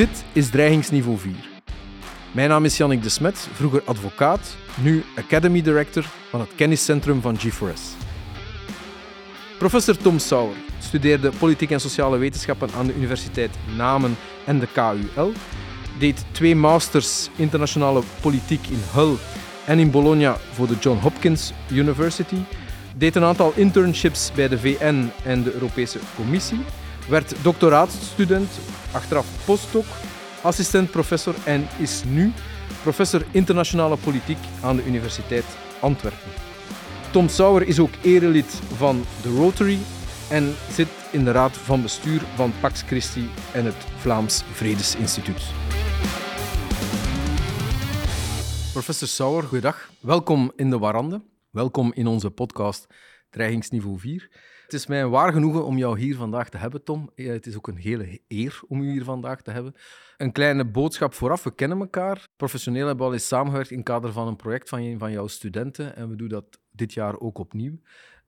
Dit is Dreigingsniveau 4. Mijn naam is Jannik de Smet, vroeger advocaat, nu Academy Director van het kenniscentrum van G4S. Professor Tom Sauer studeerde politiek en sociale wetenschappen aan de Universiteit Namen en de KUL, deed twee masters internationale politiek in Hull en in Bologna voor de John Hopkins University, deed een aantal internships bij de VN en de Europese Commissie, werd doctoraatstudent, achteraf postdoc, assistent-professor en is nu professor internationale politiek aan de Universiteit Antwerpen. Tom Sauer is ook erelid van de Rotary en zit in de raad van bestuur van Pax Christi en het Vlaams Vredesinstituut. Professor Sauer, goeiedag. Welkom in de Warande. Welkom in onze podcast Dreigingsniveau 4. Het is mij waar genoegen om jou hier vandaag te hebben, Tom. Het is ook een hele eer om u hier vandaag te hebben. Een kleine boodschap vooraf. We kennen elkaar. Professioneel hebben we al eens samengewerkt in het kader van een project van van jouw studenten. En we doen dat dit jaar ook opnieuw.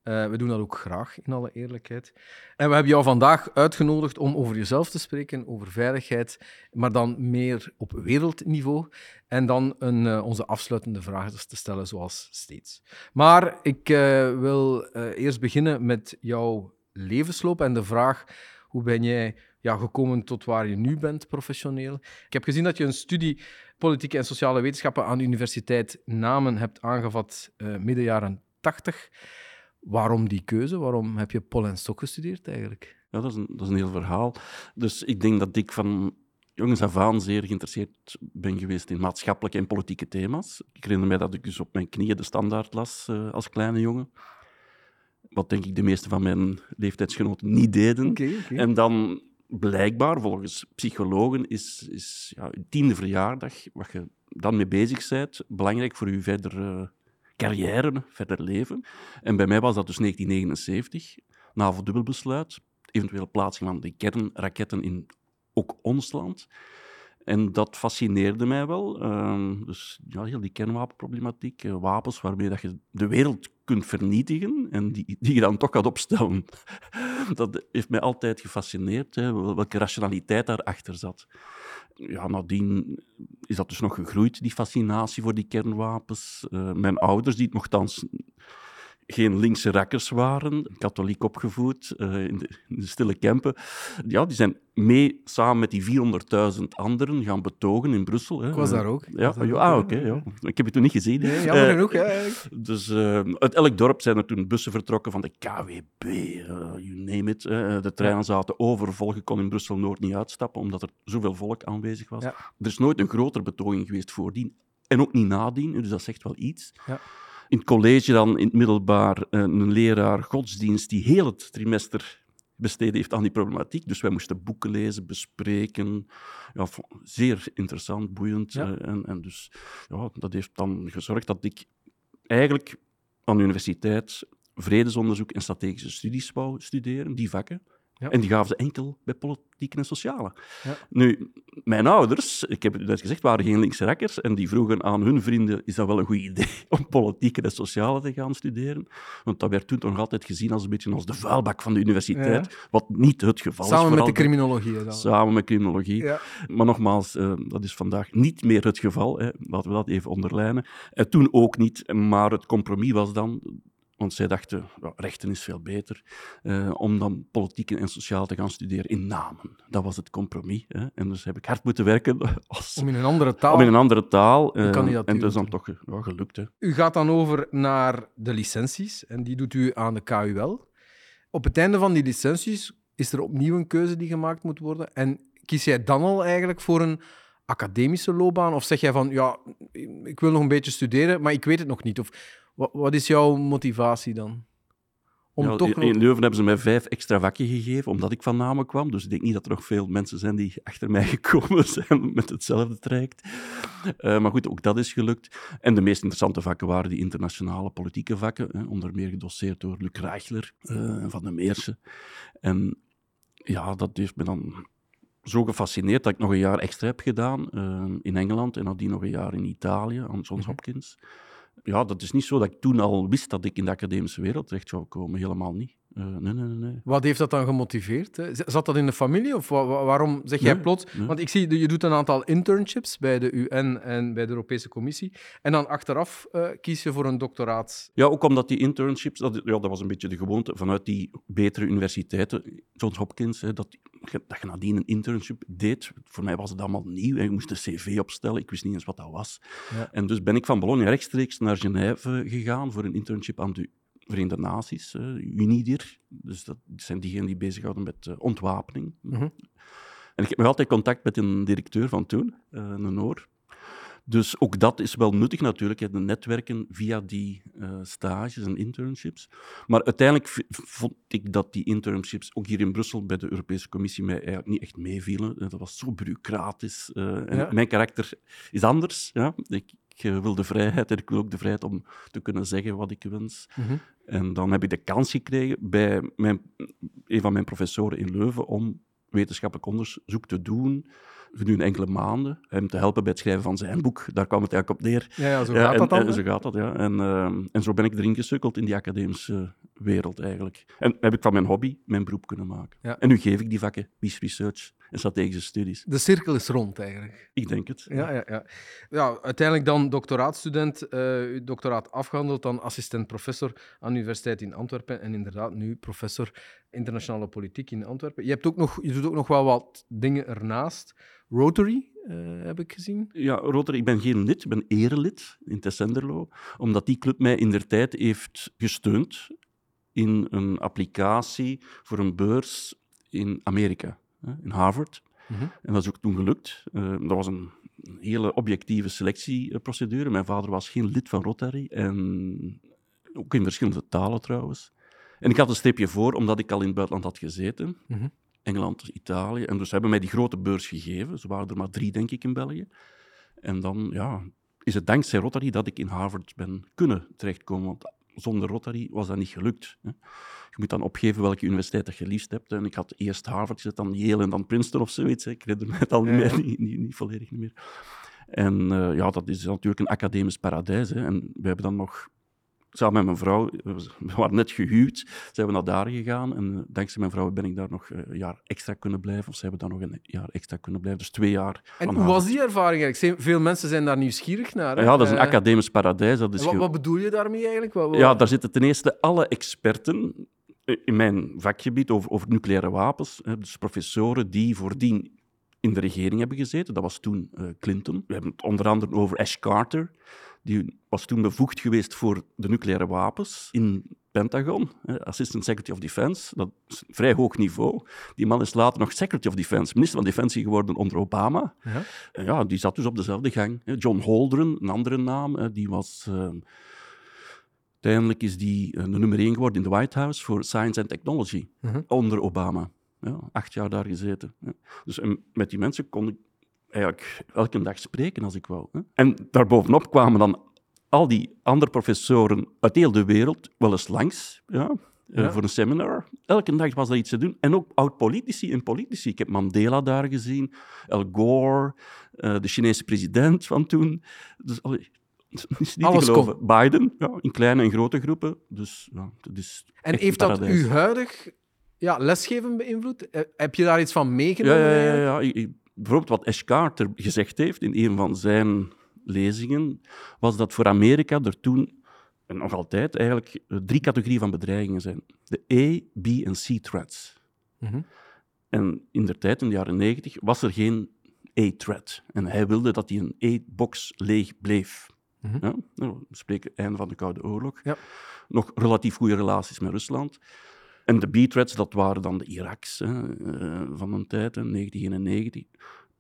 Uh, we doen dat ook graag, in alle eerlijkheid. En we hebben jou vandaag uitgenodigd om over jezelf te spreken, over veiligheid, maar dan meer op wereldniveau. En dan een, uh, onze afsluitende vragen te stellen, zoals steeds. Maar ik uh, wil eerst beginnen met jouw levensloop en de vraag: hoe ben jij gekomen tot waar je nu bent professioneel? Ik heb gezien dat je een studie politieke en sociale wetenschappen aan de Universiteit Namen hebt aangevat midden jaren 80. Waarom die keuze? Waarom heb je Pol en Stok gestudeerd eigenlijk? Ja, dat is, een, dat is een heel verhaal. Dus ik denk dat ik van jongens af aan zeer geïnteresseerd ben geweest in maatschappelijke en politieke thema's. Ik herinner mij dat ik dus op mijn knieën de standaard las uh, als kleine jongen. Wat denk ik de meeste van mijn leeftijdsgenoten niet deden. Okay, okay. En dan blijkbaar, volgens psychologen, is, is ja, je tiende verjaardag, wat je dan mee bezig bent, belangrijk voor je verder uh, carrière, verder leven. En bij mij was dat dus 1979, NAVO-dubbelbesluit, eventuele plaatsing van de kernraketten in ook ons land. En dat fascineerde mij wel. Uh, dus ja, heel die kernwapenproblematiek, uh, wapens waarmee dat je de wereld kunt vernietigen en die, die je dan toch gaat opstellen. dat heeft mij altijd gefascineerd, hè, welke rationaliteit daarachter zat ja, nadien is dat dus nog gegroeid, die fascinatie voor die kernwapens. Uh, mijn ouders, die het nogthans geen linkse rakkers waren, katholiek opgevoed, uh, in, de, in, de, stille Kempen. Ja, die zijn mee samen met die 400.000 anderen gaan betogen in Brussel. Hè. Ik was daar ook. Ja, ja, ah, oké. Okay, ja. Ik heb het toen niet gezien. Nee, jammer uh, genoeg. Ja, dus uh, uit elk dorp zijn er toen bussen vertrokken van de KWB, you name it. de treinen zaten overvol. Je kon in Brussel-Noord niet uitstappen, omdat er zoveel volk aanwezig was. Er is nooit een groter betoging geweest voordien. En ook niet nadien, dus dat zegt wel iets. Ja in het college dan in het middelbaar een leraar godsdienst die heel het trimester besteed heeft aan die problematiek. Dus wij moesten boeken lezen, bespreken. Ja, zeer interessant, boeiend. Ja. En, en dus ja, dat heeft dan gezorgd dat ik eigenlijk aan de universiteit vredesonderzoek en strategische studies wou studeren, die vakken. Ja. En die gaven ze enkel bij politiek en sociale. Ja. Nu, mijn ouders, ik heb het net gezegd, waren geen linkse rakkers. En die vroegen aan hun vrienden, is dat wel een goed idee om politiek en sociale te gaan studeren? Want dat werd toen nog altijd gezien als een beetje als de vuilbak van de universiteit. Ja. Wat niet het geval Samen is. met de criminologie. Dan. Samen met criminologie. Maar nogmaals, uh, dat is vandaag niet meer het geval. Hè. Laten we dat even onderlijnen. En toen ook niet. Maar het compromis was dan want zij dachten, ja, rechten is veel beter, uh, om dan politiek en sociaal te gaan studeren in Namen. Dat was het compromis. Hè. En dus heb ik hard moeten werken. Als, om in een andere taal. Om in een andere taal. Uh, en dat is dan toch ja, gelukt. Hè. U gaat dan over naar de licenties, en die doet u aan de KUL. Op het einde van die licenties is er opnieuw een keuze die gemaakt moet worden. En kies jij dan al eigenlijk voor een academische loopbaan? Of zeg jij van, ja, ik wil nog een beetje studeren, maar ik weet het nog niet? Of wat, wat is jouw motivatie dan? Om ja, toch in, in Leuven hebben ze mij vijf extra vakken gegeven, omdat ik van Namen kwam. Dus ik denk niet dat er nog veel mensen zijn die achter mij gekomen zijn met hetzelfde traject. Uh, maar goed, ook dat is gelukt. En de meest interessante vakken waren die internationale politieke vakken, hè, onder meer gedoseerd door Luc Reichler uh, van de Meersen. En ja, dat heeft me dan zo gefascineerd dat ik nog een jaar extra heb gedaan uh, in Engeland en nadien nog een jaar in Italië aan Johns Hopkins. Ja, dat is niet zo dat ik toen al wist dat ik in de academische wereld terecht zou komen. Helemaal niet. Uh, nee, nee, nee. Wat heeft dat dan gemotiveerd? Hè? Zat dat in de familie of wa waarom zeg jij Nee, plots? nee. Want ik zie, je doet een aantal internships bij de UN en bij de Europese Commissie. En dan achteraf eh, kies je voor een doctoraat. Ja, ook omdat die internships, dat, ja, dat was een beetje de gewoonte vanuit die betere universiteiten, Johns Hopkins, hè, dat, je- dat je nadien een internship deed. Voor mij was het allemaal nieuw. Hè. Je moest een cv opstellen, ik wist niet eens wat dat was. Ja. En dus ben ik van Bologna rechtstreeks naar Genève gegaan voor een internship aan de Verenigde Naties, eh, UNIDIR. Dus dat zijn diegenen die bezighouden met eh, ontwapening. Mhm. En ik heb nog altijd contact met een directeur van toen, eh een Noor. Dus ook dat is wel nuttig natuurlijk, de netwerken via die stages en internships. Maar uiteindelijk vond ik dat die internships, ook hier in Brussel bij de Europese Commissie, mij eigenlijk niet echt meevielen. Dat was zo bureaucratisch. en Ja. Mijn karakter is anders. Ja. Ik, wil de vrijheid en ik wil ook de vrijheid om te kunnen zeggen wat ik wens. Mhm. En dan heb ik de kans gekregen bij mijn, een van mijn professoren in Leuven om wetenschappelijk onderzoek te doen gedurende enkele maanden. Hem te helpen bij het schrijven van zijn boek. Daar kwam het eigenlijk op neer. Ja, ja, zo Ja, gaat en, dat dan. en hè? zo gaat dat, ja. En, ehm, en zo ben ik erin gesukkeld in die academische wereld eigenlijk. En heb ik van mijn hobby mijn beroep kunnen maken. Ja. En nu geef ik die vakken, peace research en strategische studies. De cirkel is rond eigenlijk. Ik denk het. Ja, ja, ja. ja uiteindelijk dan doctoraatstudent, uw doctoraat afgehandeld, dan assistent-professor aan de Universiteit in Antwerpen en inderdaad nu professor internationale politiek in Antwerpen. Je, hebt ook nog, je doet ook nog wel wat dingen ernaast. Rotary eh, heb ik gezien. Ja, Rotary, ik ben geen lid, ik ben erelid in Tessenderlo, omdat die club mij in der tijd heeft gesteund in een applicatie voor een beurs in Amerika, in Harvard. Mhm. En dat is ook toen gelukt. Eh, dat was een hele objectieve selectieprocedure. Mijn vader was geen lid van Rotary, en ook in verschillende talen trouwens. En ik had een streepje voor, omdat ik al in het buitenland had gezeten. Mhm. Engeland, Italië. En dus hebben mij die grote beurs gegeven. Ze waren er maar drie, denk ik, in België. En dan ja, is het dankzij Rotary dat ik in Harvard ben kunnen terechtkomen. Want zonder Rotary was dat niet gelukt. Hè. Je moet dan opgeven welke universiteit dat je liefst hebt. En ik had eerst Harvard gezet, dan Yale en dan Princeton of zoiets. hè. Ik herinner me het al niet meer, ja. niet, niet, niet volledig niet meer. En eh, ja, dat is natuurlijk een academisch paradijs. Hè. En we hebben dan nog, samen met mijn vrouw, we waren net gehuwd, zijn we naar daar gegaan. En eh, dankzij mijn vrouw ben ik daar nog eh, een jaar extra kunnen blijven. Of ze hebben daar nog een jaar extra kunnen blijven. Dus twee jaar. En hoe was die ervaring eigenlijk? Veel mensen zijn daar nieuwsgierig naar. hè? Ja, dat is een Eh, academisch paradijs. Dat is wat, wat bedoel je daarmee eigenlijk? Wat- wat- Ja, daar zitten ten eerste alle experten in mijn vakgebied over, over nucleaire wapens. hè, Dus professoren die voordien in de regering hebben gezeten. Dat was toen eh, Clinton. We hebben het onder andere over Ash Carter. Die was toen bevoegd geweest voor de nucleaire wapens in Pentagon, Assistant Secretary of Defense. Dat is een vrij hoog niveau. Die man is later nog Secretary of Defense, minister van Defensie geworden onder Obama. Ja. En ja, die zat dus op dezelfde gang. John Holdren, een andere naam, die was... ehm, uiteindelijk is die eh, de nummer één geworden in de White House voor Science and Technology, Mhm. onder Obama. Ja, acht jaar daar gezeten. Dus en met die mensen kon ik eigenlijk elke dag spreken als ik wou. hè. En daarbovenop kwamen dan al die andere professoren uit heel de wereld wel eens langs. Ja, eh, Ja. voor een seminar. Elke dag was er iets te doen. En ook oud-politici en politici. Ik heb Mandela daar gezien, Al Gore, eh, de Chinese president van toen. Dus allee, is niet Alles te geloven. Biden, ja, in kleine en grote groepen. Dus ja, dat is En heeft dat paradijs. uw huidig ja, lesgeven beïnvloed? Eh, Heb je daar iets van meegenomen? ja, ja. ja. Ik- ik- bijvoorbeeld wat Ash Carter gezegd heeft in een van zijn lezingen, was dat voor Amerika er toen, en nog altijd, eigenlijk drie categorieën van bedreigingen zijn. De A, B en C threats. Mhm. En in de tijd, in de jaren negentig, was er geen A-threat. En hij wilde dat die een A-box leeg bleef. Mhm. Ja? Nou, we spreken einde van de Koude Oorlog. Ja. Nog relatief goede relaties met Rusland. En de B-threats, dat waren dan de Iraks hè, eh, van een tijd, hè, 1991.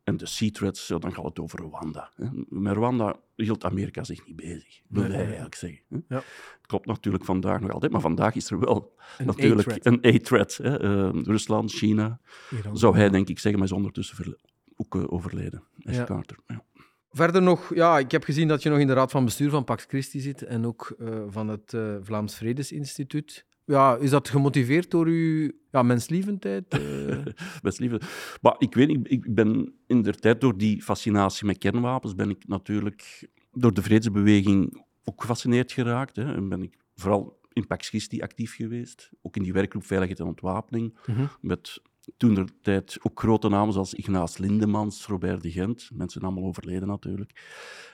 En de C-threats, ja, dan gaat het over Rwanda. Hè. Met Rwanda hield Amerika zich niet bezig, Nee, hij eigenlijk zeggen. Hè. Ja. Klopt natuurlijk vandaag nog altijd, maar vandaag is er wel Een natuurlijk een A-threat. hè. Eh, Rusland, China, Iran. zou hij denk ik zeggen, maar is ondertussen verle- ook eh, overleden. Ash Ja. Carter. Ja. Verder nog, ja, ik heb gezien dat je nog in de raad van bestuur van Pax Christi zit en ook eh, van het eh, Vlaams Vredesinstituut. Ja, is dat gemotiveerd door uw ja, menslievendheid? eh? Maar ik weet niet, ik ben in der tijd door die fascinatie met kernwapens, ben ik natuurlijk door de vredesbeweging ook gefascineerd geraakt. Hè, en ben ik vooral in Pax Christi actief geweest, ook in die werkgroep Veiligheid en Ontwapening, Mhm. met toen de tijd ook grote namen zoals Ignaas Lindemans, Robert de Gent, mensen allemaal overleden natuurlijk.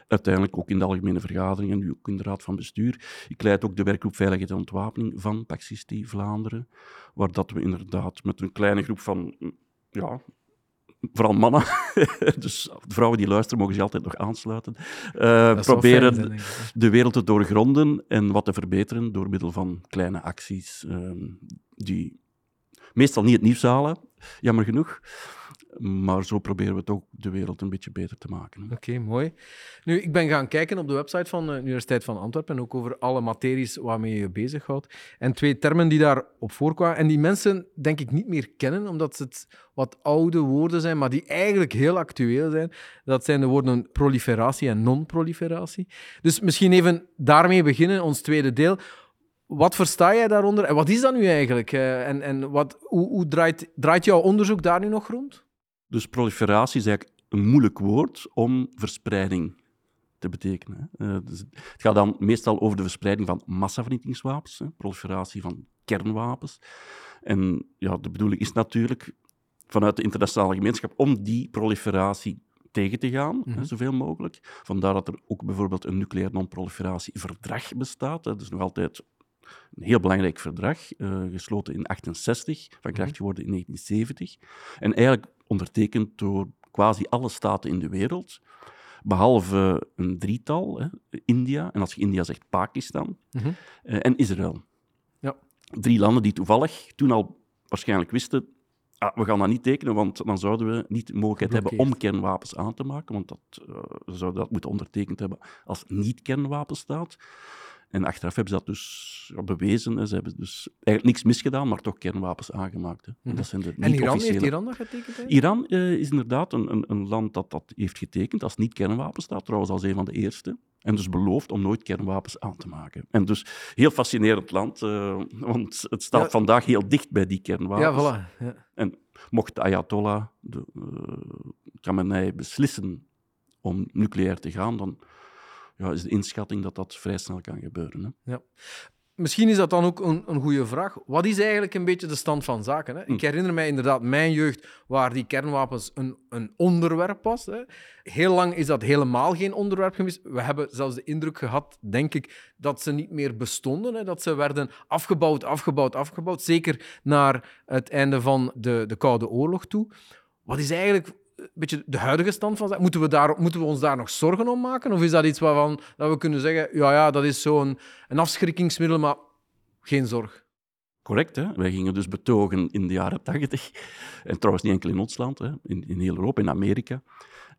Uiteindelijk ook in de algemene vergadering en nu ook in de raad van bestuur. Ik leid ook de werkgroep Veiligheid en Ontwapening van Pax Christi Vlaanderen, waar dat we inderdaad met een kleine groep van, ja, vooral mannen, dus vrouwen die luisteren mogen zich altijd nog aansluiten, zou proberen fijn de wereld te doorgronden en wat te verbeteren door middel van kleine acties ehm, die meestal niet het nieuws halen, jammer genoeg. Maar zo proberen we toch de wereld een beetje beter te maken. Oké, mooi. Nu, ik ben gaan kijken op de website van de Universiteit van Antwerpen en ook over alle materies waarmee je je bezighoudt. En twee termen die daarop voorkwamen en die mensen denk ik niet meer kennen, omdat het wat oude woorden zijn, maar die eigenlijk heel actueel zijn. Dat zijn de woorden proliferatie en non-proliferatie. Dus misschien even daarmee beginnen, ons tweede deel. Wat versta jij daaronder en wat is dat nu eigenlijk? Eh, En, en wat, hoe, hoe draait, draait jouw onderzoek daar nu nog rond? Dus proliferatie is eigenlijk een moeilijk woord om verspreiding te betekenen. hè. Eh, dus het gaat dan meestal over de verspreiding van massavernietigingswapens, hè, proliferatie van kernwapens. En ja, de bedoeling is natuurlijk vanuit de internationale gemeenschap om die proliferatie tegen te gaan, hè, Mhm. zoveel mogelijk. Vandaar dat er ook bijvoorbeeld een nucleair non-proliferatieverdrag bestaat. hè. Dat is nog altijd een heel belangrijk verdrag, eh, gesloten in 68, van kracht geworden in 1970. En eigenlijk ondertekend door quasi alle staten in de wereld, behalve een drietal, hè, India, en als je India zegt Pakistan, Mhm. eh, en Israël. Ja. Drie landen die toevallig toen al waarschijnlijk wisten, ah, we gaan dat niet tekenen, want dan zouden we niet de mogelijkheid hebben om kernwapens aan te maken, want dat, eh, ze zouden dat moeten ondertekend hebben als niet-kernwapenstaat. En achteraf hebben ze dat dus ja, bewezen. Hè. Ze hebben dus eigenlijk niks misgedaan, maar toch kernwapens aangemaakt. Hè. En dat zijn de En Iran, heeft. Iran dat getekend? Iran eh, is inderdaad een, een, een land dat dat heeft getekend als niet-kernwapenstaat, trouwens als een van de eerste. En dus beloofd om nooit kernwapens aan te maken. En dus heel fascinerend land, eh, want het staat Ja. vandaag heel dicht bij die Ja, kernwapens. voilà. Ja. En mocht de Ayatollah, de eh Khamenei, beslissen om nucleair te gaan, dan ja, is de inschatting dat dat vrij snel kan gebeuren. Hè. Misschien is dat dan ook een, een goede vraag. Wat is eigenlijk een beetje de stand van zaken? Hè? Hm. Ik herinner mij inderdaad mijn jeugd, waar die kernwapens een, een onderwerp was. Hè? Heel lang is dat helemaal geen onderwerp geweest. We hebben zelfs de indruk gehad, denk ik, dat ze niet meer bestonden. Hè? Dat ze werden afgebouwd, afgebouwd, afgebouwd. Zeker naar het einde van de, de Koude Oorlog toe. Wat is eigenlijk een beetje de huidige stand van zaken? Moeten we, daar, moeten we ons daar nog zorgen om maken? Of is dat iets waarvan dat we kunnen zeggen, ja, ja dat is zo'n een afschrikkingsmiddel, maar geen zorg? Correct, hè? Wij gingen dus betogen in de jaren tachtig. En trouwens niet enkel in ons land, hè? In, in heel Europa, in Amerika.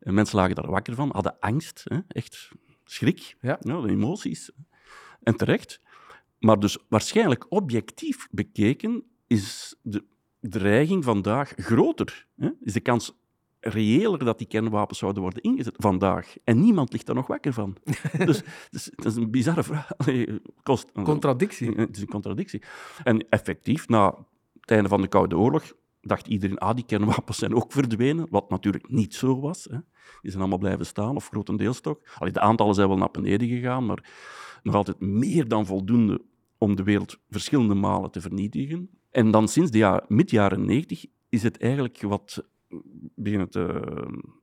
En mensen lagen daar wakker van, hadden angst, hè? echt schrik, Ja. de emoties. En terecht. Maar dus waarschijnlijk objectief bekeken is de dreiging vandaag groter. Hè? Is de kans reëler dat die kernwapens zouden worden ingezet vandaag. En niemand ligt daar nog wakker van. dus, dus dat is een bizarre vraag. Kost, Contradictie. het is een contradictie. En effectief, na het einde van de Koude Oorlog, dacht iedereen, ah, die kernwapens zijn ook verdwenen, wat natuurlijk niet zo was. Hè. Die zijn allemaal blijven staan, of grotendeels toch. Allee, de aantallen zijn wel naar beneden gegaan, maar nog altijd meer dan voldoende om de wereld verschillende malen te vernietigen. En dan sinds de jaar, mid jaren 90 is het eigenlijk wat beginnen te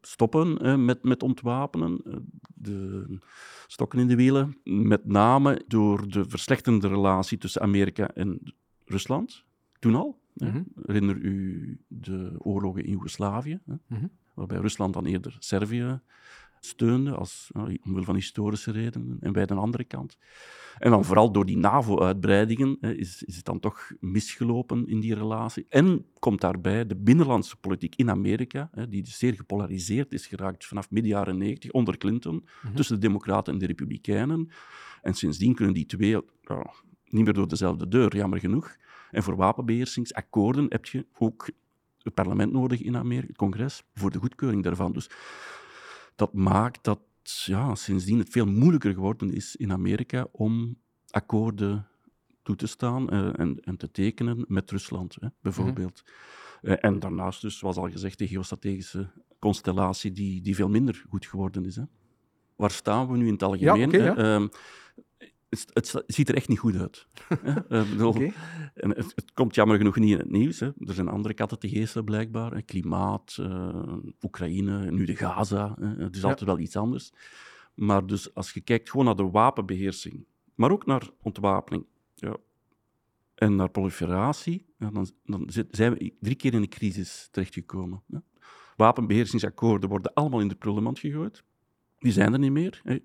stoppen hè, met, met ontwapenen. Eh, De stokken in de wielen. Met name door de verslechterende relatie tussen Amerika en Rusland. Toen al. Mhm. Herinner u de oorlogen in Joegoslavië, hè, Mhm. waarbij Rusland dan eerder Servië steunde, als, ja, omwille van historische redenen, en wij de andere kant. En dan vooral door die NAVO-uitbreidingen is, is het dan toch misgelopen in die relatie. En komt daarbij de binnenlandse politiek in Amerika, hè, die dus zeer gepolariseerd is geraakt vanaf midden jaren 90 onder Clinton, tussen de Democraten en de Republikeinen. En sindsdien kunnen die twee niet meer door dezelfde deur, jammer genoeg. En voor wapenbeheersingsakkoorden heb je ook het parlement nodig in Amerika, het congres, voor de goedkeuring daarvan. Dus dat maakt dat ja, sindsdien het veel moeilijker geworden is in Amerika om akkoorden toe te staan eh, en, en te tekenen met Rusland, hè, bijvoorbeeld. Eh, en daarnaast dus, zoals al gezegd, de geostrategische constellatie die, die veel minder goed geworden is. Hè. Waar staan we nu in het algemeen? ja. Ehm, het, het, ziet er echt niet goed uit. bedoel, en het, het, komt jammer genoeg niet in het nieuws. Hè. Er zijn andere katten te geesten blijkbaar. Klimaat, uh, Oekraïne, nu de Gaza. Hè. Het is altijd wel iets anders. Maar dus als je kijkt gewoon naar de wapenbeheersing, maar ook naar ontwapening ja, en naar proliferatie, ja, dan, dan, zijn we drie keer in de crisis terechtgekomen. Wapenbeheersingsakkoorden worden allemaal in de prullenmand gegooid. Die zijn er niet meer. Hè.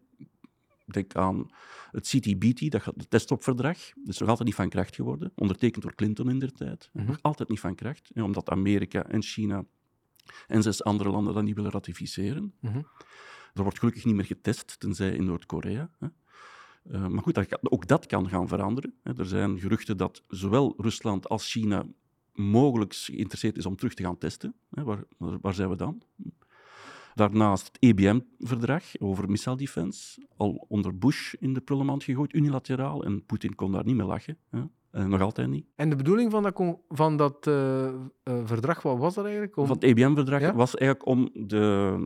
Denk aan het CTBT, dat het testopverdrag. Dat is nog altijd niet van kracht geworden. Ondertekend door Clinton in der tijd. Mhm. Nog altijd niet van kracht. Hè, omdat Amerika en China en zes andere landen dat niet willen ratificeren. Mhm. Er wordt gelukkig niet meer getest, tenzij in Noord-Korea. Uh, maar goed, dat, ook dat kan gaan veranderen. Er zijn geruchten dat zowel Rusland als China mogelijk geïnteresseerd is om terug te gaan testen. Waar, waar zijn we dan? Daarnaast het EBM-verdrag over missile defense, al onder Bush in de prullenmand gegooid, unilateraal. En Poetin kon daar niet mee lachen. Hè. En nog altijd niet. En de bedoeling van dat, van dat uh, uh, verdrag, wat was dat eigenlijk? Om... Van het EBM-verdrag was eigenlijk om de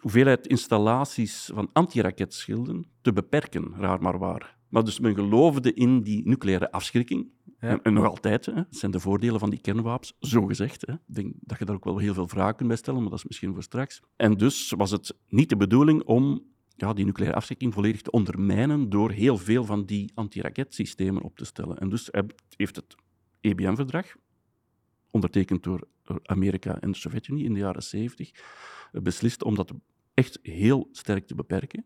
hoeveelheid installaties van antiraketschilden te beperken, raar maar waar. Maar dus men geloofde in die nucleaire afschrikking. En, en, nog altijd, hè, dat zijn de voordelen van die kernwapens, zo gezegd. Hè. Ik denk dat je daar ook wel heel veel vragen kunt bij stellen, maar dat is misschien voor straks. En dus was het niet de bedoeling om ja, die nucleaire afschrikking volledig te ondermijnen door heel veel van die antiraketsystemen op te stellen. En dus heeft het EBM-verdrag, ondertekend door Amerika en de Sovjet-Unie in de jaren 70, beslist om dat echt heel sterk te beperken.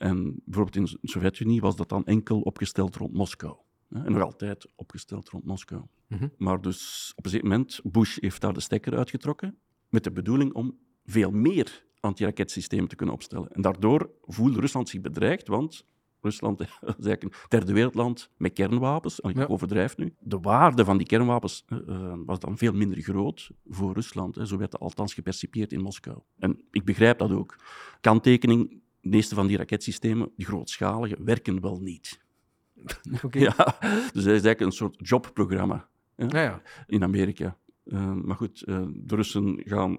En bijvoorbeeld in de Sovjet-Unie was dat dan enkel opgesteld rond Moskou. En nog altijd opgesteld rond Moskou. Mhm. Maar dus op een gegeven moment, Bush heeft daar de stekker uitgetrokken met de bedoeling om veel meer antiraketsystemen te kunnen opstellen. En daardoor voelde Rusland zich bedreigd, want Rusland is eigenlijk een derde wereldland met kernwapens. Ik ja. overdrijf nu. De waarde van die kernwapens uh, was dan veel minder groot voor Rusland. Hè. Zo werd het althans gepercipieerd in Moskou. En ik begrijp dat ook. Kanttekening, de meeste van die raketsystemen, die grootschalige, werken wel niet. Okay. Ja, dus dat is eigenlijk een soort jobprogramma ja, ja. in Amerika. Uh, maar goed, uh, de Russen gaan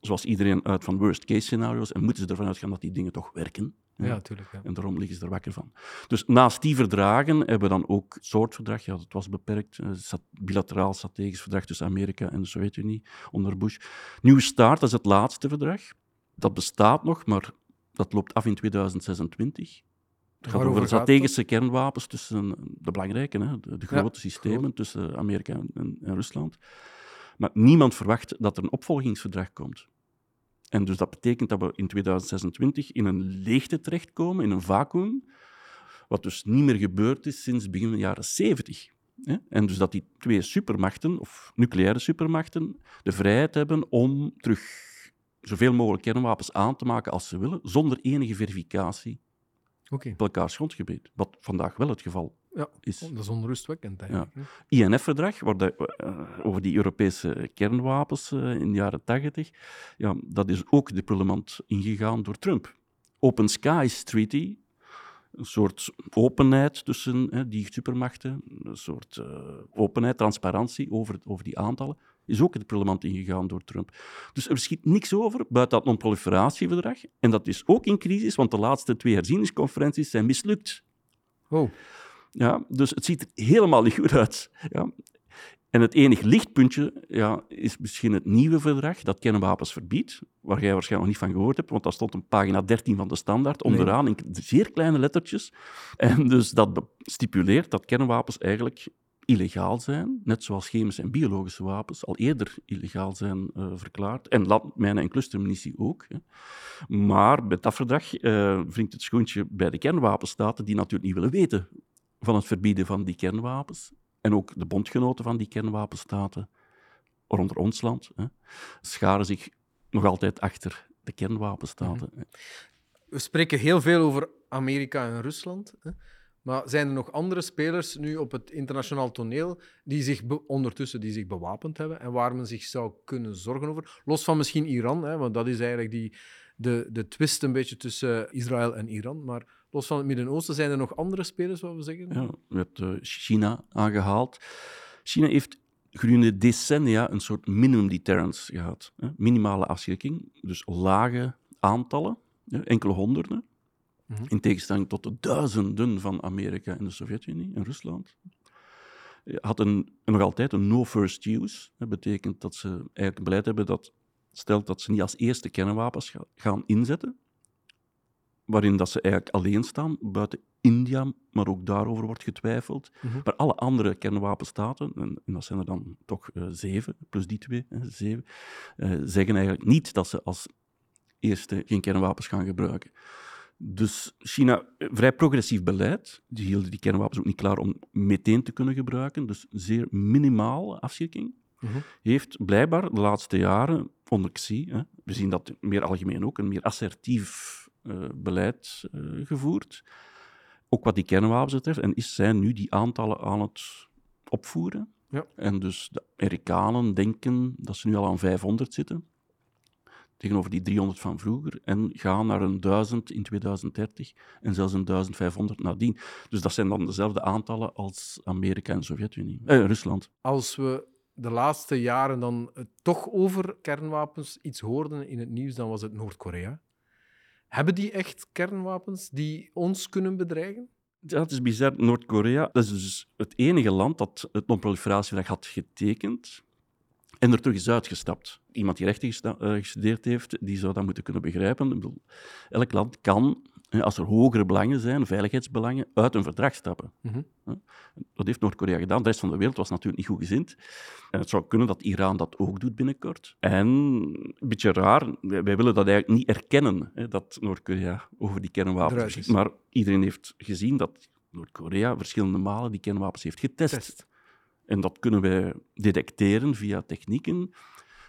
zoals iedereen uit van worst-case scenario's en moeten ze ervan uitgaan dat die dingen toch werken. Ja, natuurlijk. Ja. En daarom liggen ze er wakker van. Dus naast die verdragen hebben we dan ook soortverdrag. Ja, dat was beperkt. Eh, bilateraal strategisch verdrag tussen Amerika en de Sovjet-Unie onder Bush. New START, dat is het laatste verdrag. Dat bestaat nog, maar dat loopt af in 2026. Het gaat over strategische kernwapens tussen de belangrijke, hè, de, grote systemen tussen Amerika en, en Rusland. Maar niemand verwacht dat er een opvolgingsverdrag komt. En dus dat betekent dat we in 2026 in een leegte terechtkomen, in een vacuüm, wat dus niet meer gebeurd is sinds begin van de jaren 70. En dus dat die twee supermachten, of nucleaire supermachten, de vrijheid hebben om terug zoveel mogelijk kernwapens aan te maken als ze willen, zonder enige verificatie okay. op elkaars grondgebied. Wat vandaag wel het geval ja, is. Dat is onrustwekkend eigenlijk. Ja. INF-verdrag, uh, over die Europese kernwapens uh, in de jaren tachtig, ja, dat is ook de parlement ingegaan door Trump. Open Skies Treaty, een soort openheid tussen die supermachten, een soort uh, openheid, transparantie over, over die aantallen, is ook het parlement ingegaan door Trump. Dus er schiet niks over buiten dat non-proliferatieverdrag. En dat is ook in crisis, want de laatste twee herzieningsconferenties zijn mislukt. Oh. Ja, dus het ziet er helemaal niet goed uit. Ja. En het enige lichtpuntje ja, is misschien het nieuwe verdrag dat kernwapens verbiedt, waar jij waarschijnlijk nog niet van gehoord hebt, want dat stond op pagina 13 van de standaard, onderaan in zeer kleine lettertjes. En dus dat stipuleert dat kernwapens eigenlijk illegaal zijn, net zoals chemische en biologische wapens al eerder illegaal zijn uh, verklaard. En landmijnen en clustermunitie ook. Hè. Maar met dat verdrag uh, wringt het schoentje bij de kernwapenstaten, die natuurlijk niet willen weten van het verbieden van die kernwapens. En ook de bondgenoten van die kernwapenstaten, waaronder ons land, hè, scharen zich nog altijd achter de kernwapenstaten. Mhm. We spreken heel veel over Amerika en Rusland. Hè. Maar zijn er nog andere spelers nu op het internationaal toneel die zich ondertussen die zich bewapend hebben en waar men zich zou kunnen zorgen over? Los van misschien Iran, hè, want dat is eigenlijk die, de, de twist een beetje tussen Israël en Iran. Maar los van het Midden-Oosten zijn er nog andere spelers, wat we zeggen? Ja, we hebben uh, China aangehaald. China heeft gedurende decennia een soort minimum deterrence gehad. Minimale afschrikking, dus lage aantallen, enkele honderden Mhm. In tegenstelling tot de duizenden van Amerika en de Sovjet-Unie en Rusland. Had een, nog altijd een no first use. Dat betekent dat ze eigenlijk een beleid hebben dat stelt dat ze niet als eerste kernwapens ga- gaan inzetten. Waarin dat ze eigenlijk alleen staan, buiten India, maar ook daarover wordt getwijfeld. Mhm. Maar alle andere kernwapenstaten, en, en dat zijn er dan toch eh, zeven, plus die twee, hè, zeven, eh, zeggen eigenlijk niet dat ze als eerste geen kernwapens gaan gebruiken. Dus China, eh, vrij progressief beleid. Die hielden die kernwapens ook niet klaar om meteen te kunnen gebruiken. Dus zeer minimaal afschrikking. Mhm. Heeft blijkbaar de laatste jaren onder Xi, hè, we zien dat meer algemeen ook, een meer assertief eh, beleid eh, gevoerd. Ook wat die kernwapens betreft. En is zij nu die aantallen aan het opvoeren. Ja. En dus de Amerikanen denken dat ze nu al aan 500 zitten tegenover die 300 van vroeger, en gaan naar een 1000 in 2030 en zelfs een 1500 nadien. Dus dat zijn dan dezelfde aantallen als Amerika en Sovjet-Unie. Eh, Rusland. Als we de laatste jaren dan toch over kernwapens iets hoorden in het nieuws, dan was het Noord-Korea. Hebben die echt kernwapens die ons kunnen bedreigen? Ja, het is bizar. Noord-Korea, dat is dus het enige land dat het non-proliferatieverdrag had getekend en er terug is uitgestapt. Iemand die rechten eh, gestudeerd heeft, die zou dat moeten kunnen begrijpen. Ik bedoel, elk land kan, als er hogere belangen zijn, veiligheidsbelangen, uit een verdrag stappen. Mhm. Dat heeft Noord-Korea gedaan. De rest van de wereld was natuurlijk niet goed gezind. En het zou kunnen dat Iran dat ook doet binnenkort. En, een beetje raar, wij, willen dat eigenlijk niet erkennen, dat Noord-Korea over die kernwapens. Maar iedereen heeft gezien dat Noord-Korea verschillende malen die kernwapens heeft getest. Test. En dat kunnen wij detecteren via technieken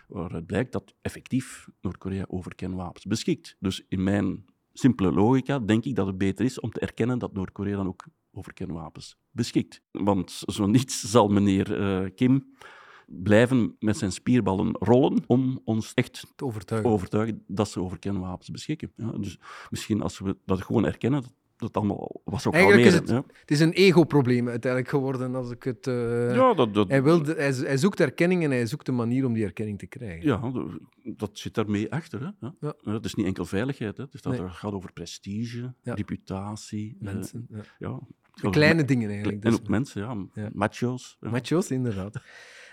waaruit blijkt dat effectief Noord-Korea over kernwapens beschikt. Dus in mijn simpele logica denk ik dat het beter is om te erkennen dat Noord-Korea dan ook over kernwapens beschikt. Want zo niets zal meneer eh, Kim blijven met zijn spierballen rollen om ons echt Te overtuigen. overtuigen dat ze over kernwapens beschikken. Ja, dus misschien als we dat gewoon erkennen, dat allemaal was ook Eigenlijk is het, het is een ego-probleem uiteindelijk geworden als ik het... eh, ja. dat, dat, hij, wil de- hij, hij zoekt erkenning en hij zoekt een manier om die erkenning te krijgen. Ja, dat zit daarmee achter. Hè? Ja. Het is niet enkel veiligheid, hè? Het, is dat Nee. het gaat over prestige, Ja. reputatie. eh, Mensen. ja. De kleine dingen eigenlijk. En dus. ook mensen, ja. Macho's. Macho's, inderdaad.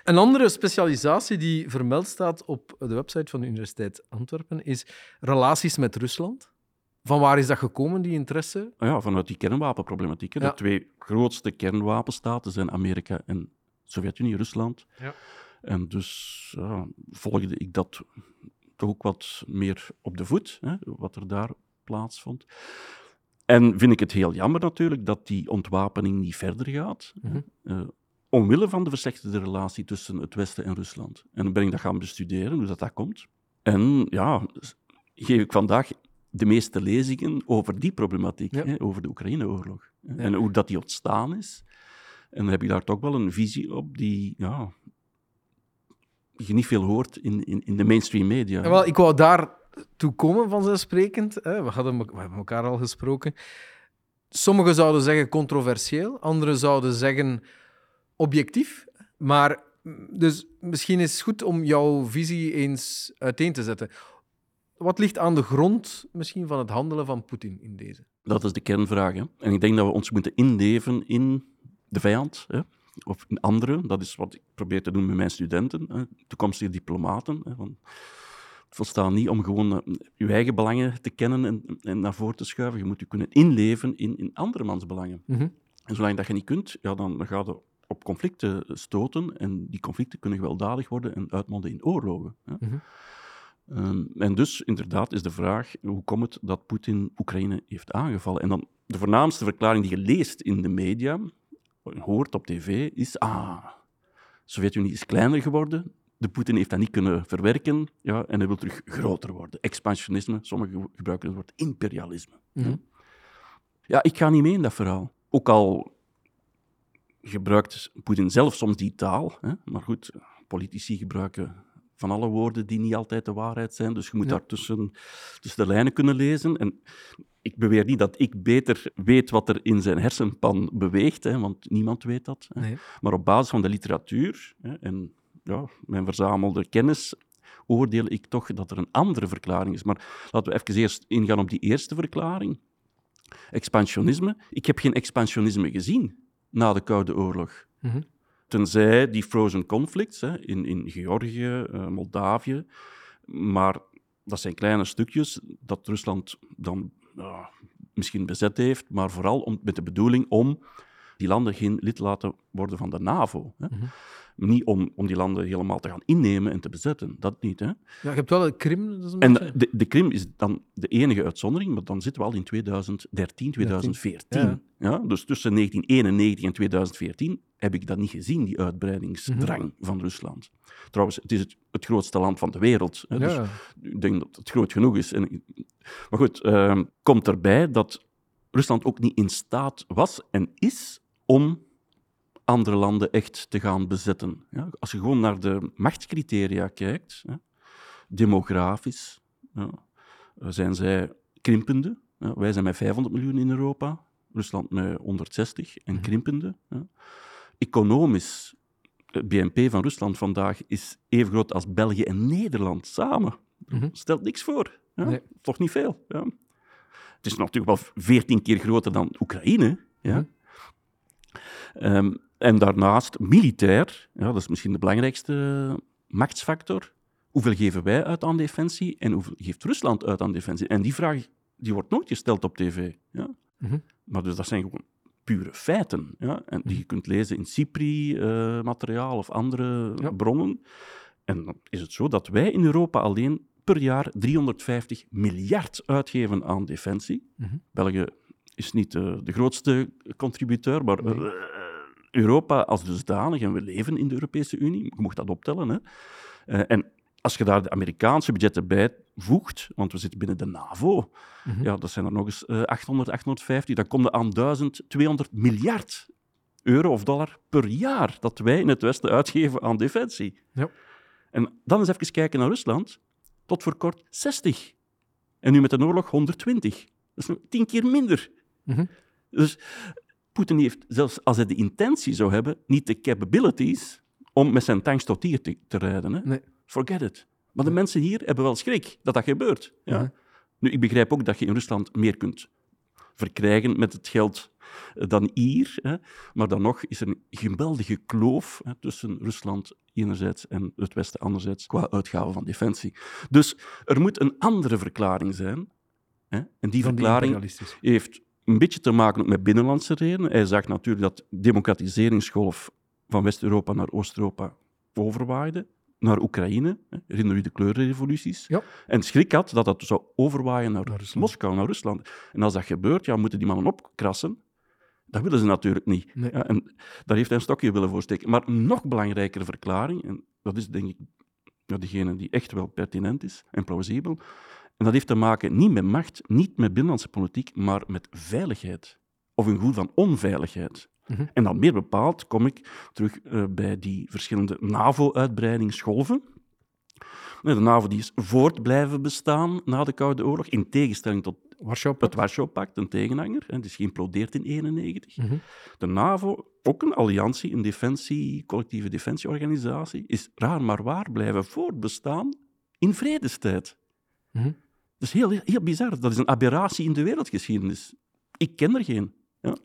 Een andere specialisatie die vermeld staat op de website van de Universiteit Antwerpen is relaties met Rusland. Van waar is dat gekomen, die interesse? Ah ja, vanuit die kernwapenproblematiek. De twee grootste kernwapenstaten zijn Amerika en Sovjet-Unie, Rusland. Ja. En dus ja, volgde ik dat toch ook wat meer op de voet, hè, wat er daar plaatsvond. En vind ik het heel jammer natuurlijk dat die ontwapening niet verder gaat. Eh, omwille van de verslechterde relatie tussen het Westen en Rusland. En dan ben ik dat gaan bestuderen, hoe dat, dat komt. En ja, geef ik vandaag de meeste lezingen over die problematiek, Ja. hè, over de Oekraïne-oorlog. Ja. En hoe dat die ontstaan is. En dan heb ik daar toch wel een visie op die ja, je niet veel hoort in, in, in de mainstream media. Ja, wel, ik wou daar toe komen, vanzelfsprekend. Hè. We, hadden, we hebben elkaar al gesproken. Sommigen zouden zeggen controversieel, anderen zouden zeggen objectief. Maar dus misschien is het goed om jouw visie eens uiteen te zetten. Wat ligt aan de grond misschien van het handelen van Poetin in deze? Dat is de kernvraag. Hè. En ik denk dat we ons moeten inleven in de vijand, hè, of in anderen. Dat is wat ik probeer te doen met mijn studenten, hè, toekomstige diplomaten. Hè, van, het volstaat niet om gewoon eh, je eigen belangen te kennen en, en naar voren te schuiven. Je moet je kunnen inleven in, in andermans belangen. Mhm. En zolang dat je niet kunt, ja, dan, dan ga je op conflicten stoten. En die conflicten kunnen gewelddadig worden en uitmonden in oorlogen. Hè. Mhm. Ehm, en dus inderdaad is de vraag, hoe komt het dat Poetin Oekraïne heeft aangevallen? En dan de voornaamste verklaring die je leest in de media, hoort op tv, is ah, de Sovjet-Unie is kleiner geworden, de Poetin heeft dat niet kunnen verwerken ja, en hij wil terug groter worden. Expansionisme, sommigen gebruiken het woord imperialisme. Mhm. Ja, ik ga niet mee in dat verhaal. Ook al gebruikt Poetin zelf soms die taal, hè, maar goed, politici gebruiken van alle woorden die niet altijd de waarheid zijn, dus je moet Ja. daar tussen, tussen de lijnen kunnen lezen. En ik beweer niet dat ik beter weet wat er in zijn hersenpan beweegt, hè, want niemand weet dat. Hè. Nee. Maar op basis van de literatuur hè, en ja, mijn verzamelde kennis oordeel ik toch dat er een andere verklaring is. Maar laten we even eerst ingaan op die eerste verklaring. Expansionisme. Ik heb geen expansionisme gezien na de Koude Oorlog. Mhm. Tenzij die frozen conflicts hè, in, in Georgië, uh, Moldavië. Maar dat zijn kleine stukjes dat Rusland dan misschien bezet heeft, maar vooral om, met de bedoeling om die landen geen lid laten worden van de NAVO. Hè. Mhm. Niet om, om die landen helemaal te gaan innemen en te bezetten, dat niet. Hè. Ja, je hebt wel de Krim. Dat is een En beetje... de, de Krim is dan de enige uitzondering, maar dan zitten we al in 2013, 2014. Ja. Ja. dus tussen 1991 en 2014 heb ik dat niet gezien, die uitbreidingsdrang Mhm. van Rusland. Trouwens, het is het, het grootste land van de wereld. Hè, dus ja. ik denk dat het groot genoeg is. En, maar goed, ehm, komt erbij dat Rusland ook niet in staat was en is om andere landen echt te gaan bezetten. Ja, als je gewoon naar de machtscriteria kijkt, demografisch, ja, zijn zij krimpende. Wij zijn met 500 miljoen in Europa, Rusland met 160 en Mhm. krimpende. Economisch, het BNP van Rusland vandaag is even groot als België en Nederland samen. Mhm. Stelt niks voor. Nee. Toch niet veel. Ja? Het is natuurlijk wel veertien keer groter dan Oekraïne. Ja? Mhm. Ehm, en daarnaast militair, ja, dat is misschien de belangrijkste machtsfactor. Hoeveel geven wij uit aan defensie en hoeveel geeft Rusland uit aan defensie? En die vraag die wordt nooit gesteld op tv. Ja? Mhm. Maar dus dat zijn gewoon pure feiten. Ja? En die je kunt lezen in CIPRI-materiaal of andere Ja. bronnen. En dan is het zo dat wij in Europa alleen per jaar 350 miljard uitgeven aan defensie. Mhm. België is niet eh, de grootste contributeur, maar Nee. eh, Europa als dusdanig, en we leven in de Europese Unie, je mocht dat optellen. Hè. Eh, en als je daar de Amerikaanse budgetten bij voegt, want we zitten binnen de NAVO, Mhm. ja, dat zijn er nog eens eh, 800, 850, dan kom je aan 1200 miljard euro of dollar per jaar dat wij in het Westen uitgeven aan defensie. Ja. En dan eens even kijken naar Rusland. Tot voor kort 60. En nu met de oorlog 120. Dat is nog tien keer minder. Mhm. Dus Poetin heeft, zelfs als hij de intentie zou hebben, niet de capabilities om met zijn tanks tot hier te, te rijden. Hè? Nee. Forget it. Maar de mensen hier hebben wel schrik dat dat gebeurt. Ja? Nu, ik begrijp ook dat je in Rusland meer kunt verkrijgen met het geld eh, dan hier. Hè? Maar dan nog is er een geweldige kloof hè, tussen Rusland enerzijds en het Westen anderzijds qua uitgaven van defensie. Dus er moet een andere verklaring zijn. Hè? En die Van verklaring heeft een beetje te maken ook met binnenlandse redenen. Hij zag natuurlijk dat de democratiseringsgolf van West-Europa naar Oost-Europa overwaaide. Naar Oekraïne, herinner u de kleurenrevoluties? Ja. En schrik had dat dat zou overwaaien naar. Moskou, naar Rusland. En als dat gebeurt, ja, moeten die mannen opkrassen. Dat willen ze natuurlijk niet. Nee. Ja, en daar heeft hij een stokje willen voor steken. Maar een nog belangrijkere verklaring, en dat is denk ik ja, degene die echt wel pertinent is en plausibel, en dat heeft te maken niet met macht, niet met binnenlandse politiek, maar met veiligheid. Of een gevoel van onveiligheid. Mhm. En dan meer bepaald kom ik terug eh, bij die verschillende NAVO-uitbreidingsgolven. De NAVO die is voort blijven bestaan na de Koude Oorlog, in tegenstelling tot Warschau. het Warschau-pact, een tegenhanger. Het is geïmplodeerd in 1991. Mhm. De NAVO, ook een alliantie, een defensie, collectieve defensieorganisatie, is raar maar waar blijven voortbestaan in vredestijd. Mhm. Dat is heel, heel bizar. Dat is een aberratie in de wereldgeschiedenis. Ik ken er geen. Ja.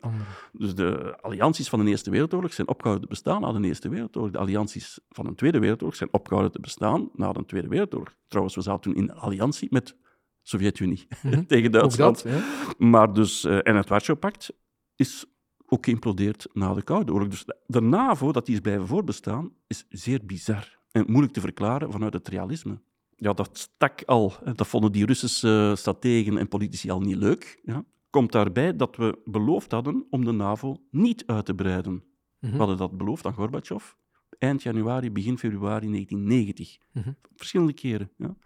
Dus de allianties van de Eerste Wereldoorlog zijn opgehouden te bestaan na de Eerste Wereldoorlog. De allianties van de Tweede Wereldoorlog zijn opgehouden te bestaan na de Tweede Wereldoorlog. Trouwens, we zaten toen in alliantie met de Sovjet-Unie Mhm. tegen Duitsland. dat. Maar dus, eh, en het Warschau-pact is ook geïmplodeerd na de Koude Oorlog. Dus de, de NAVO, dat die is blijven voortbestaan, is zeer bizar. En moeilijk te verklaren vanuit het realisme. Ja, dat stak al. Dat vonden die Russische strategen en politici al niet leuk. Ja. Komt daarbij dat we beloofd hadden om de NAVO niet uit te breiden. Mhm. We hadden dat beloofd aan Gorbachev eind januari, begin februari 1990. Mhm. Verschillende keren. Ja.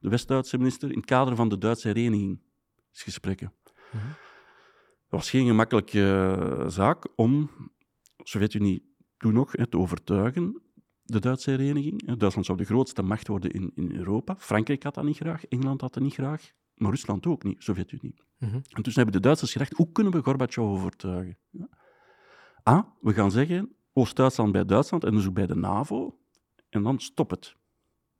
De West-Duitse minister in het kader van de Duitse herenigingsgesprekken. Mhm. Het was geen gemakkelijke eh, zaak om de Sovjet-Unie toen nog hè, te overtuigen, de Duitse hereniging. Hè. Duitsland zou de grootste macht worden in, in Europa. Frankrijk had dat niet graag, Engeland had dat niet graag, maar Rusland ook niet, Sovjet-Unie. Mhm. En toen hebben de Duitsers gedacht, hoe kunnen we Gorbachev overtuigen? Ja. A, we gaan zeggen, Oost-Duitsland bij Duitsland en dus ook bij de NAVO, en dan stop het.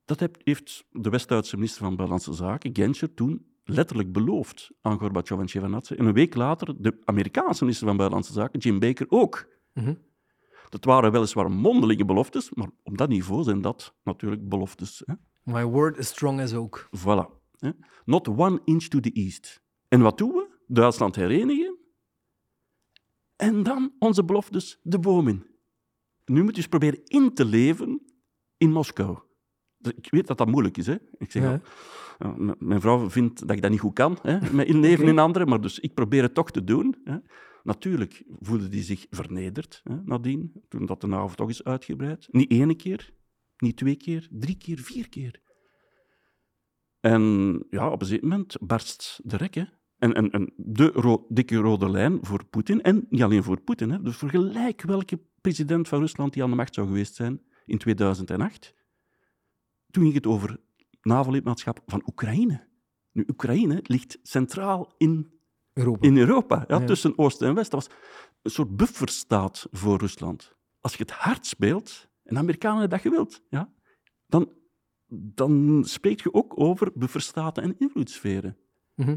Dat heeft de West-Duitse minister van Buitenlandse Zaken, Genscher, toen letterlijk beloofd aan Gorbachev en Shevardnadze. En een week later de Amerikaanse minister van Buitenlandse Zaken, Jim Baker, ook. Mhm. Dat waren weliswaar mondelinge beloftes, maar op dat niveau zijn dat natuurlijk beloftes. Hè. My word is strong as oak. Voilà. Hè. Not one inch to the east. En wat doen we? Duitsland herenigen. En dan onze beloftes de boom in. Nu moet je eens proberen in te leven in Moskou. Ik weet dat dat moeilijk is. Hè? Ik zeg, Ja. al, mijn vrouw vindt dat ik dat niet goed kan, hè? met inleven in anderen, maar dus ik probeer het toch te doen. Hè? Natuurlijk voelde hij zich vernederd hè, nadien, toen dat de NAVO toch is uitgebreid. Niet ene keer, niet twee keer, drie keer, vier keer. En ja, op een zeker moment barst de rek. Hè. En, en, en de ro- dikke rode lijn voor Poetin, en niet alleen voor Poetin, hè, dus voor gelijk welke president van Rusland die aan de macht zou geweest zijn in 2008. Toen ging het over NAVO-lidmaatschap van Oekraïne. Nu, Oekraïne ligt centraal in, Europa. in Europa, ja, Ja. tussen Oost en West. Dat was een soort bufferstaat voor Rusland. Als je het hard speelt, en de Amerikanen hebben dat gewild, ja, dan, dan spreek je ook over bufferstaten en invloedssferen. Mhm.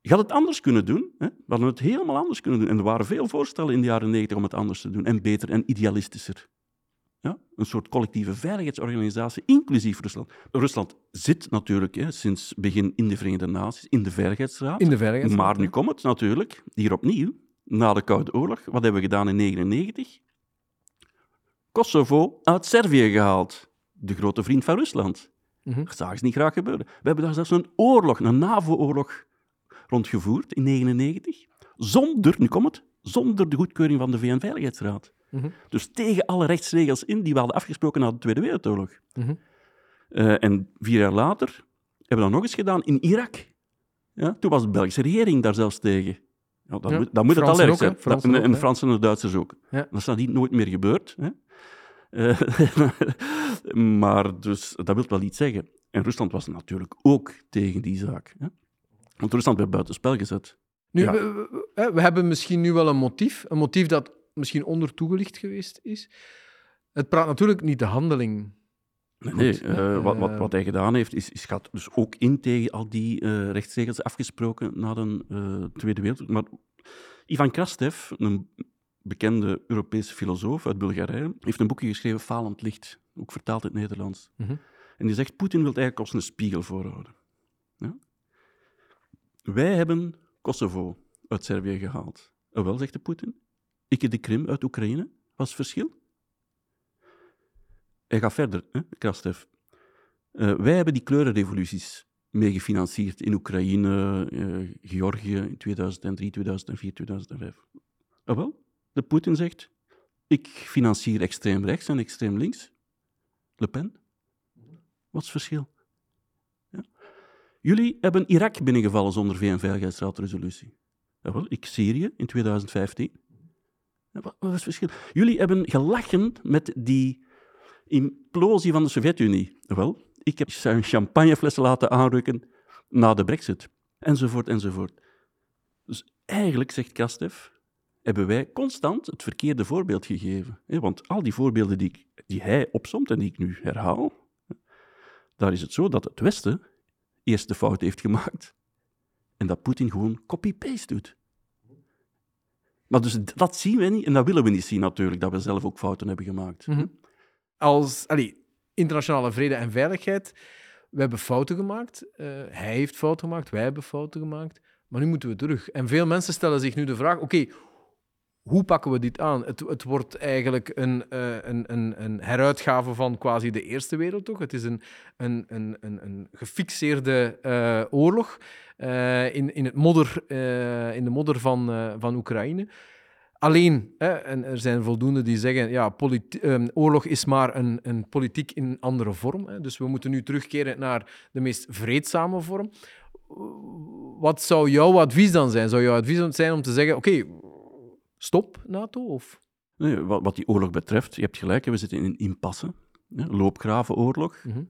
Je had het anders kunnen doen. Hè? We hadden het helemaal anders kunnen doen. En er waren veel voorstellen in de jaren negentig om het anders te doen. En beter en idealistischer. Ja? Een soort collectieve veiligheidsorganisatie, inclusief Rusland. Rusland zit natuurlijk hè, sinds begin in de Verenigde Naties, in de Veiligheidsraad. In de Veiligheidsraad. Maar nu komt het natuurlijk, hier opnieuw, na de Koude Oorlog. Wat hebben we gedaan in 1999? Kosovo uit Servië gehaald. De grote vriend van Rusland. Mhm. Dat zagen ze niet graag gebeuren. We hebben daar zelfs een oorlog, een NAVO-oorlog rondgevoerd in 1999. Zonder, nu komt het, zonder de goedkeuring van de VN-veiligheidsraad. Mhm. Dus tegen alle rechtsregels in die we hadden afgesproken na de Tweede Wereldoorlog. Mhm. Eh, en vier jaar later hebben we dat nog eens gedaan in Irak. Ja, toen was de Belgische regering daar zelfs tegen. Ja, dan, Ja, moet, dan moet het al erg zijn. En, ook, en de? Fransen en de Duitsers ook. Ja. Dat is nadien nooit meer gebeurd. Hè? Eh, maar dus, dat wil wel iets zeggen. En Rusland was natuurlijk ook tegen die zaak. Hè? Want Rusland werd buitenspel gezet. Nu, Ja. we, we hebben misschien nu wel een motief. Een motief dat misschien onder toegelicht geweest is. Het praat natuurlijk niet de handeling. Nee, Goed, nee, hè? eh, wat, wat, wat hij gedaan heeft, is, is gaat dus ook in tegen al die eh, rechtsregels afgesproken na de eh, Tweede Wereldoorlog. Maar Ivan Krastev, een bekende Europese filosoof uit Bulgarije, heeft een boekje geschreven, Falend Licht, ook vertaald in het Nederlands. Mhm. En die zegt, Poetin wil eigenlijk ons een spiegel voorhouden. Ja? Wij hebben Kosovo uit Servië gehaald. En wel, zegt de Poetin, ik de Krim uit Oekraïne. Wat is het verschil? Hij gaat verder, hè, Krastev. Eh, wij hebben die kleurenrevoluties mee gefinancierd in Oekraïne, eh, Georgië in 2003, 2004, 2005. Ah, wel, de Poetin zegt, ik financier extreem rechts en extreem links. Le Pen. Wat is het verschil? Ja. Jullie hebben Irak binnengevallen zonder VN-veiligheidsraadresolutie. Ah, wel, ik Syrië in 2015. Wat, is het verschil? Jullie hebben gelachen met die implosie van de Sovjet-Unie. Wel, ik heb zijn champagneflessen laten aanrukken na de brexit. Enzovoort, enzovoort. Dus eigenlijk, zegt Krastev, hebben wij constant het verkeerde voorbeeld gegeven. Want al die voorbeelden die, die hij opsomt en die ik nu herhaal, daar is het zo dat het Westen eerst de fout heeft gemaakt en dat Poetin gewoon copy-paste doet. Maar dus dat zien we niet en dat willen we niet zien natuurlijk, dat we zelf ook fouten hebben gemaakt. Mhm. Als allee, internationale vrede en veiligheid, we hebben fouten gemaakt. Eh, hij heeft fouten gemaakt, wij hebben fouten gemaakt. Maar nu moeten we terug. En veel mensen stellen zich nu de vraag: oké, hoe pakken we dit aan? Het, het wordt eigenlijk een, eh, een, een, een heruitgave van quasi de Eerste Wereldoorlog. Het is een, een, een, een, gefixeerde eh, oorlog eh, in, in, het modder, in de modder van, van Oekraïne. Alleen, hè, en er zijn voldoende die zeggen, ja, ehm, oorlog is maar een, een politiek in andere vorm. Hè, dus we moeten nu terugkeren naar de meest vreedzame vorm. Wat zou jouw advies dan zijn? Zou jouw advies zijn om te zeggen, oké, stop NATO? Of... Nee, wat, wat die oorlog betreft, je hebt gelijk, we zitten in een impasse. Hè, loopgravenoorlog. Mhm.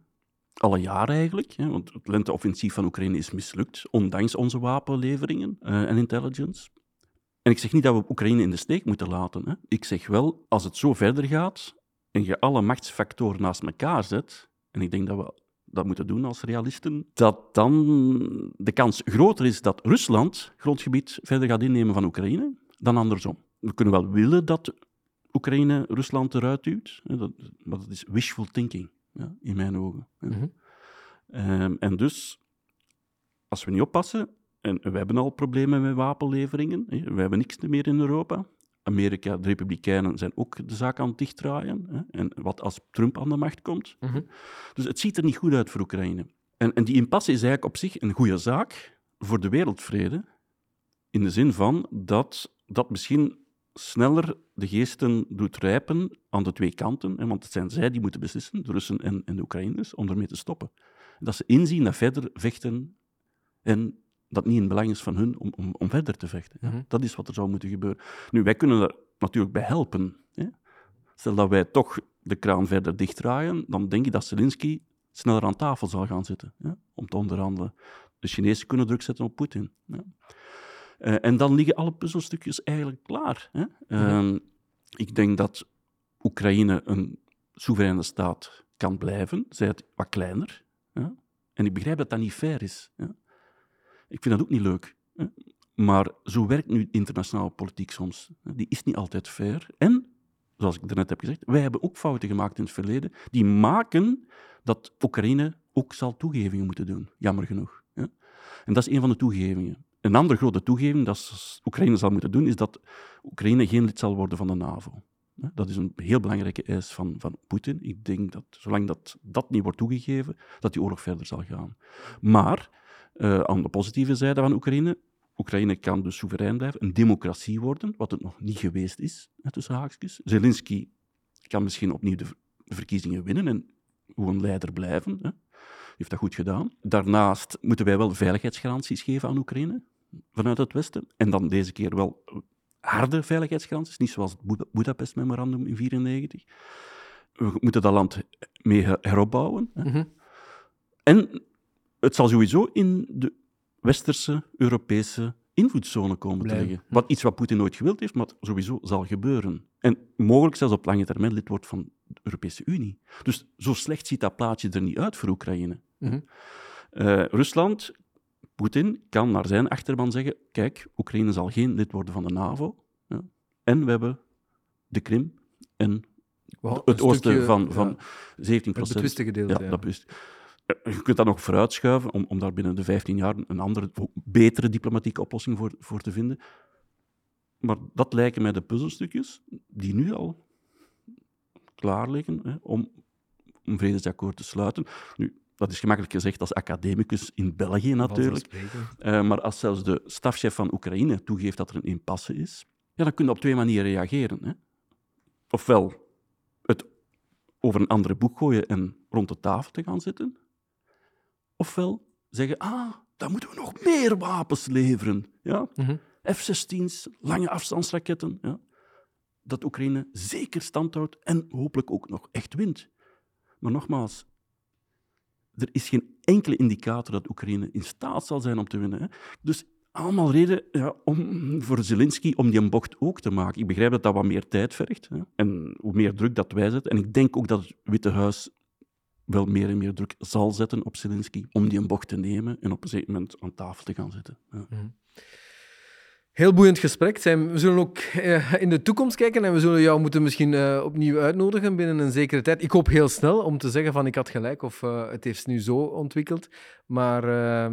Alle jaren eigenlijk, hè, want het lenteoffensief van Oekraïne is mislukt, ondanks onze wapenleveringen eh, en intelligence. En ik zeg niet dat we Oekraïne in de steek moeten laten. Hè. Ik zeg wel, als het zo verder gaat en je alle machtsfactoren naast elkaar zet, en ik denk dat we dat moeten doen als realisten, dat dan de kans groter is dat Rusland grondgebied verder gaat innemen van Oekraïne dan andersom. We kunnen wel willen dat Oekraïne Rusland eruit duwt, dat, maar dat is wishful thinking, ja, in mijn ogen. Mhm. Ehm, en dus, als we niet oppassen, en we hebben al problemen met wapenleveringen, we hebben niks meer in Europa, Amerika, de Republikeinen zijn ook de zaak aan het dichtdraaien. Hè? En wat als Trump aan de macht komt. Mhm. Dus het ziet er niet goed uit voor Oekraïne. En, en die impasse is eigenlijk op zich een goede zaak voor de wereldvrede. In de zin van dat dat misschien sneller de geesten doet rijpen aan de twee kanten. Hè? Want het zijn zij die moeten beslissen, de Russen en, en de Oekraïners, om ermee te stoppen. Dat ze inzien dat verder vechten en dat niet in belang is van hun om, om, om verder te vechten. Mhm. Dat is wat er zou moeten gebeuren. Nu, wij kunnen er natuurlijk bij helpen. Hè. Stel dat wij toch de kraan verder dichtdraaien, dan denk ik dat Zelensky sneller aan tafel zal gaan zitten om te onderhandelen. De Chinezen kunnen druk zetten op Poetin. Uh, en dan liggen alle puzzelstukjes eigenlijk klaar. Hè. Uh, ik denk dat Oekraïne een soevereine staat kan blijven, zij het wat kleiner. En ik begrijp dat dat niet fair is. Ik vind dat ook niet leuk. Hè? Maar zo werkt nu internationale politiek soms. Die is niet altijd fair. En, zoals ik daarnet heb gezegd, wij hebben ook fouten gemaakt in het verleden. Die maken dat Oekraïne ook zal toegevingen moeten doen, jammer genoeg. En dat is een van de toegevingen. Een andere grote toegeving dat Oekraïne zal moeten doen, is dat Oekraïne geen lid zal worden van de NAVO. Dat is een heel belangrijke eis van, van Poetin. Ik denk dat zolang dat, dat niet wordt toegegeven, dat die oorlog verder zal gaan. Maar uh, aan de positieve zijde van Oekraïne. Oekraïne kan dus soeverein blijven, een democratie worden, wat het nog niet geweest is, tussen haakjes. Zelensky kan misschien opnieuw de verkiezingen winnen en gewoon leider blijven. Hè. Heeft dat goed gedaan. Daarnaast moeten wij wel veiligheidsgaranties geven aan Oekraïne vanuit het Westen. En dan deze keer wel harde veiligheidsgaranties, niet zoals het Budapest-memorandum in 1994. We moeten dat land mee heropbouwen. Mhm. En het zal sowieso in de westerse, Europese invloedszone komen te liggen. Wat iets wat Poetin nooit gewild heeft, maar sowieso zal gebeuren. En mogelijk zelfs op lange termijn lid wordt van de Europese Unie. Dus zo slecht ziet dat plaatje er niet uit voor Oekraïne. Mhm. Eh, Rusland, Poetin, kan naar zijn achterban zeggen: kijk, Oekraïne zal geen lid worden van de NAVO. Ja. En we hebben de Krim en het oosten van, van 17 procent. Het gedeelte. Ja, Dat eh, je kunt dat nog vooruitschuiven om, om daar binnen de 15 jaar een andere, betere diplomatieke oplossing voor, voor te vinden. Maar dat lijken mij de puzzelstukjes die nu al klaar liggen hè, om een vredesakkoord te sluiten. Nu, dat is gemakkelijk gezegd als academicus in België natuurlijk. Uh, maar als zelfs de stafchef van Oekraïne toegeeft dat er een impasse is, ja, dan kun je op twee manieren reageren. Hè. Ofwel het over een andere boek gooien en rond de tafel te gaan zitten. Ofwel zeggen, ah, dan moeten we nog meer wapens leveren. Ja? Mhm. F-16's, lange afstandsraketten. Ja? Dat Oekraïne zeker stand houdt en hopelijk ook nog echt wint. Maar nogmaals, er is geen enkele indicator dat Oekraïne in staat zal zijn om te winnen. Hè? Dus allemaal reden ja, om, voor Zelensky om die een bocht ook te maken. Ik begrijp dat dat wat meer tijd vergt. Hè? En hoe meer druk dat wij zetten. En ik denk ook dat het Witte Huis wel meer en meer druk zal zetten op Zelensky om die een bocht te nemen en op een zeker moment aan tafel te gaan zitten. Ja. Mhm. Heel boeiend gesprek. We zullen ook eh, in de toekomst kijken en we zullen jou moeten misschien eh, opnieuw uitnodigen binnen een zekere tijd. Ik hoop heel snel om te zeggen van ik had gelijk of uh, het heeft nu zo ontwikkeld. Maar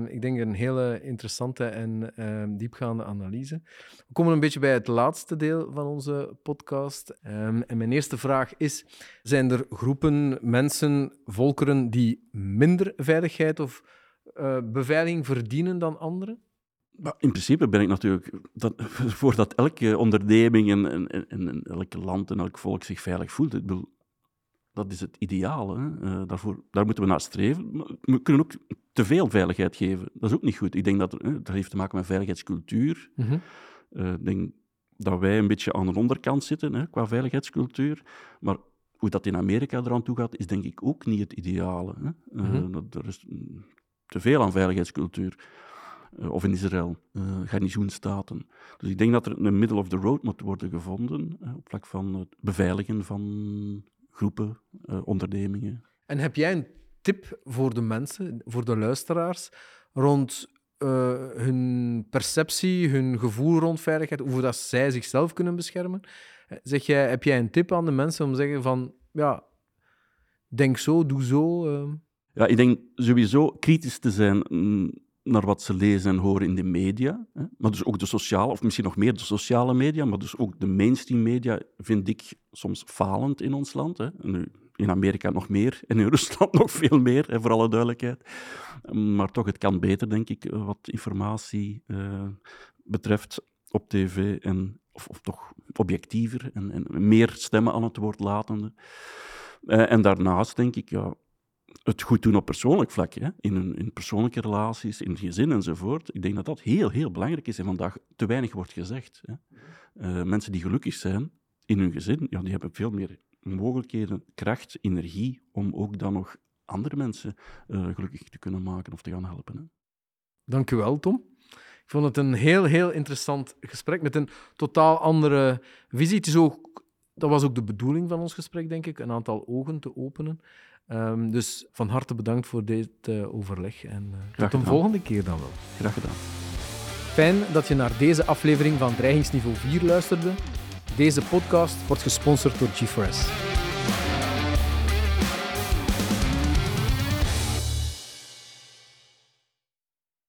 ik denk een hele interessante en diepgaande analyse. We komen een beetje bij het laatste deel van onze podcast. Ehm, en mijn eerste vraag is, zijn er groepen, mensen, volkeren die minder veiligheid of beveiliging verdienen dan anderen? In principe ben ik natuurlijk dat, voor dat elke onderneming en, en, en, elk land en elk volk zich veilig voelt. Ik bedoel, dat is het ideale. Uh, daarvoor, daar moeten we naar streven. Maar we kunnen ook te veel veiligheid geven. Dat is ook niet goed. Ik denk dat er, dat heeft te maken met veiligheidscultuur. Mm ik denk dat wij een beetje aan de onderkant zitten hè, qua veiligheidscultuur. Maar hoe dat in Amerika eraan toe gaat, is denk ik ook niet het ideale. Hè. Mm er is te veel aan veiligheidscultuur. Eh, of in Israël, uh, garnizoenstaten. Dus ik denk dat er een middle of the road moet worden gevonden uh, op vlak van het beveiligen van groepen, ondernemingen. En heb jij een tip voor de mensen, voor de luisteraars, rond uh, hun perceptie, hun gevoel rond veiligheid, hoe dat zij zichzelf kunnen beschermen. Zeg jij, heb jij een tip aan de mensen om te zeggen van, ja, denk zo, doe zo? Uh... Ja, ik denk sowieso kritisch te zijn mm, naar wat ze lezen en horen in de media. Hè. Maar dus ook de sociale, of misschien nog meer de sociale media, maar dus ook de mainstream media vind ik soms falend in ons land. Hè. Nu, in Amerika nog meer en in Rusland nog veel meer, hè, voor alle duidelijkheid. Maar toch, het kan beter, denk ik, wat informatie uh, betreft op tv. En, of, of toch objectiever en, en, meer stemmen aan het woord latende. Uh, en daarnaast denk ik, ja, het goed doen op persoonlijk vlak, hè? In, in persoonlijke relaties, in het gezin enzovoort. Ik denk dat dat heel, heel belangrijk is en vandaag te weinig wordt gezegd. Hè? Uh, mensen die gelukkig zijn in hun gezin, ja, die hebben veel meer mogelijkheden, kracht, energie om ook dan nog andere mensen uh, gelukkig te kunnen maken of te gaan helpen. Hè? Dank u wel, Tom. Ik vond het een heel, heel interessant gesprek met een totaal andere visie. Het is ook, dat was ook de bedoeling van ons gesprek, denk ik, een aantal ogen te openen. Um, dus van harte bedankt voor dit uh, overleg en uh, tot een volgende keer dan wel. Graag gedaan. Fijn dat je naar deze aflevering van Dreigingsniveau 4 luisterde. Deze podcast wordt gesponsord door G4S.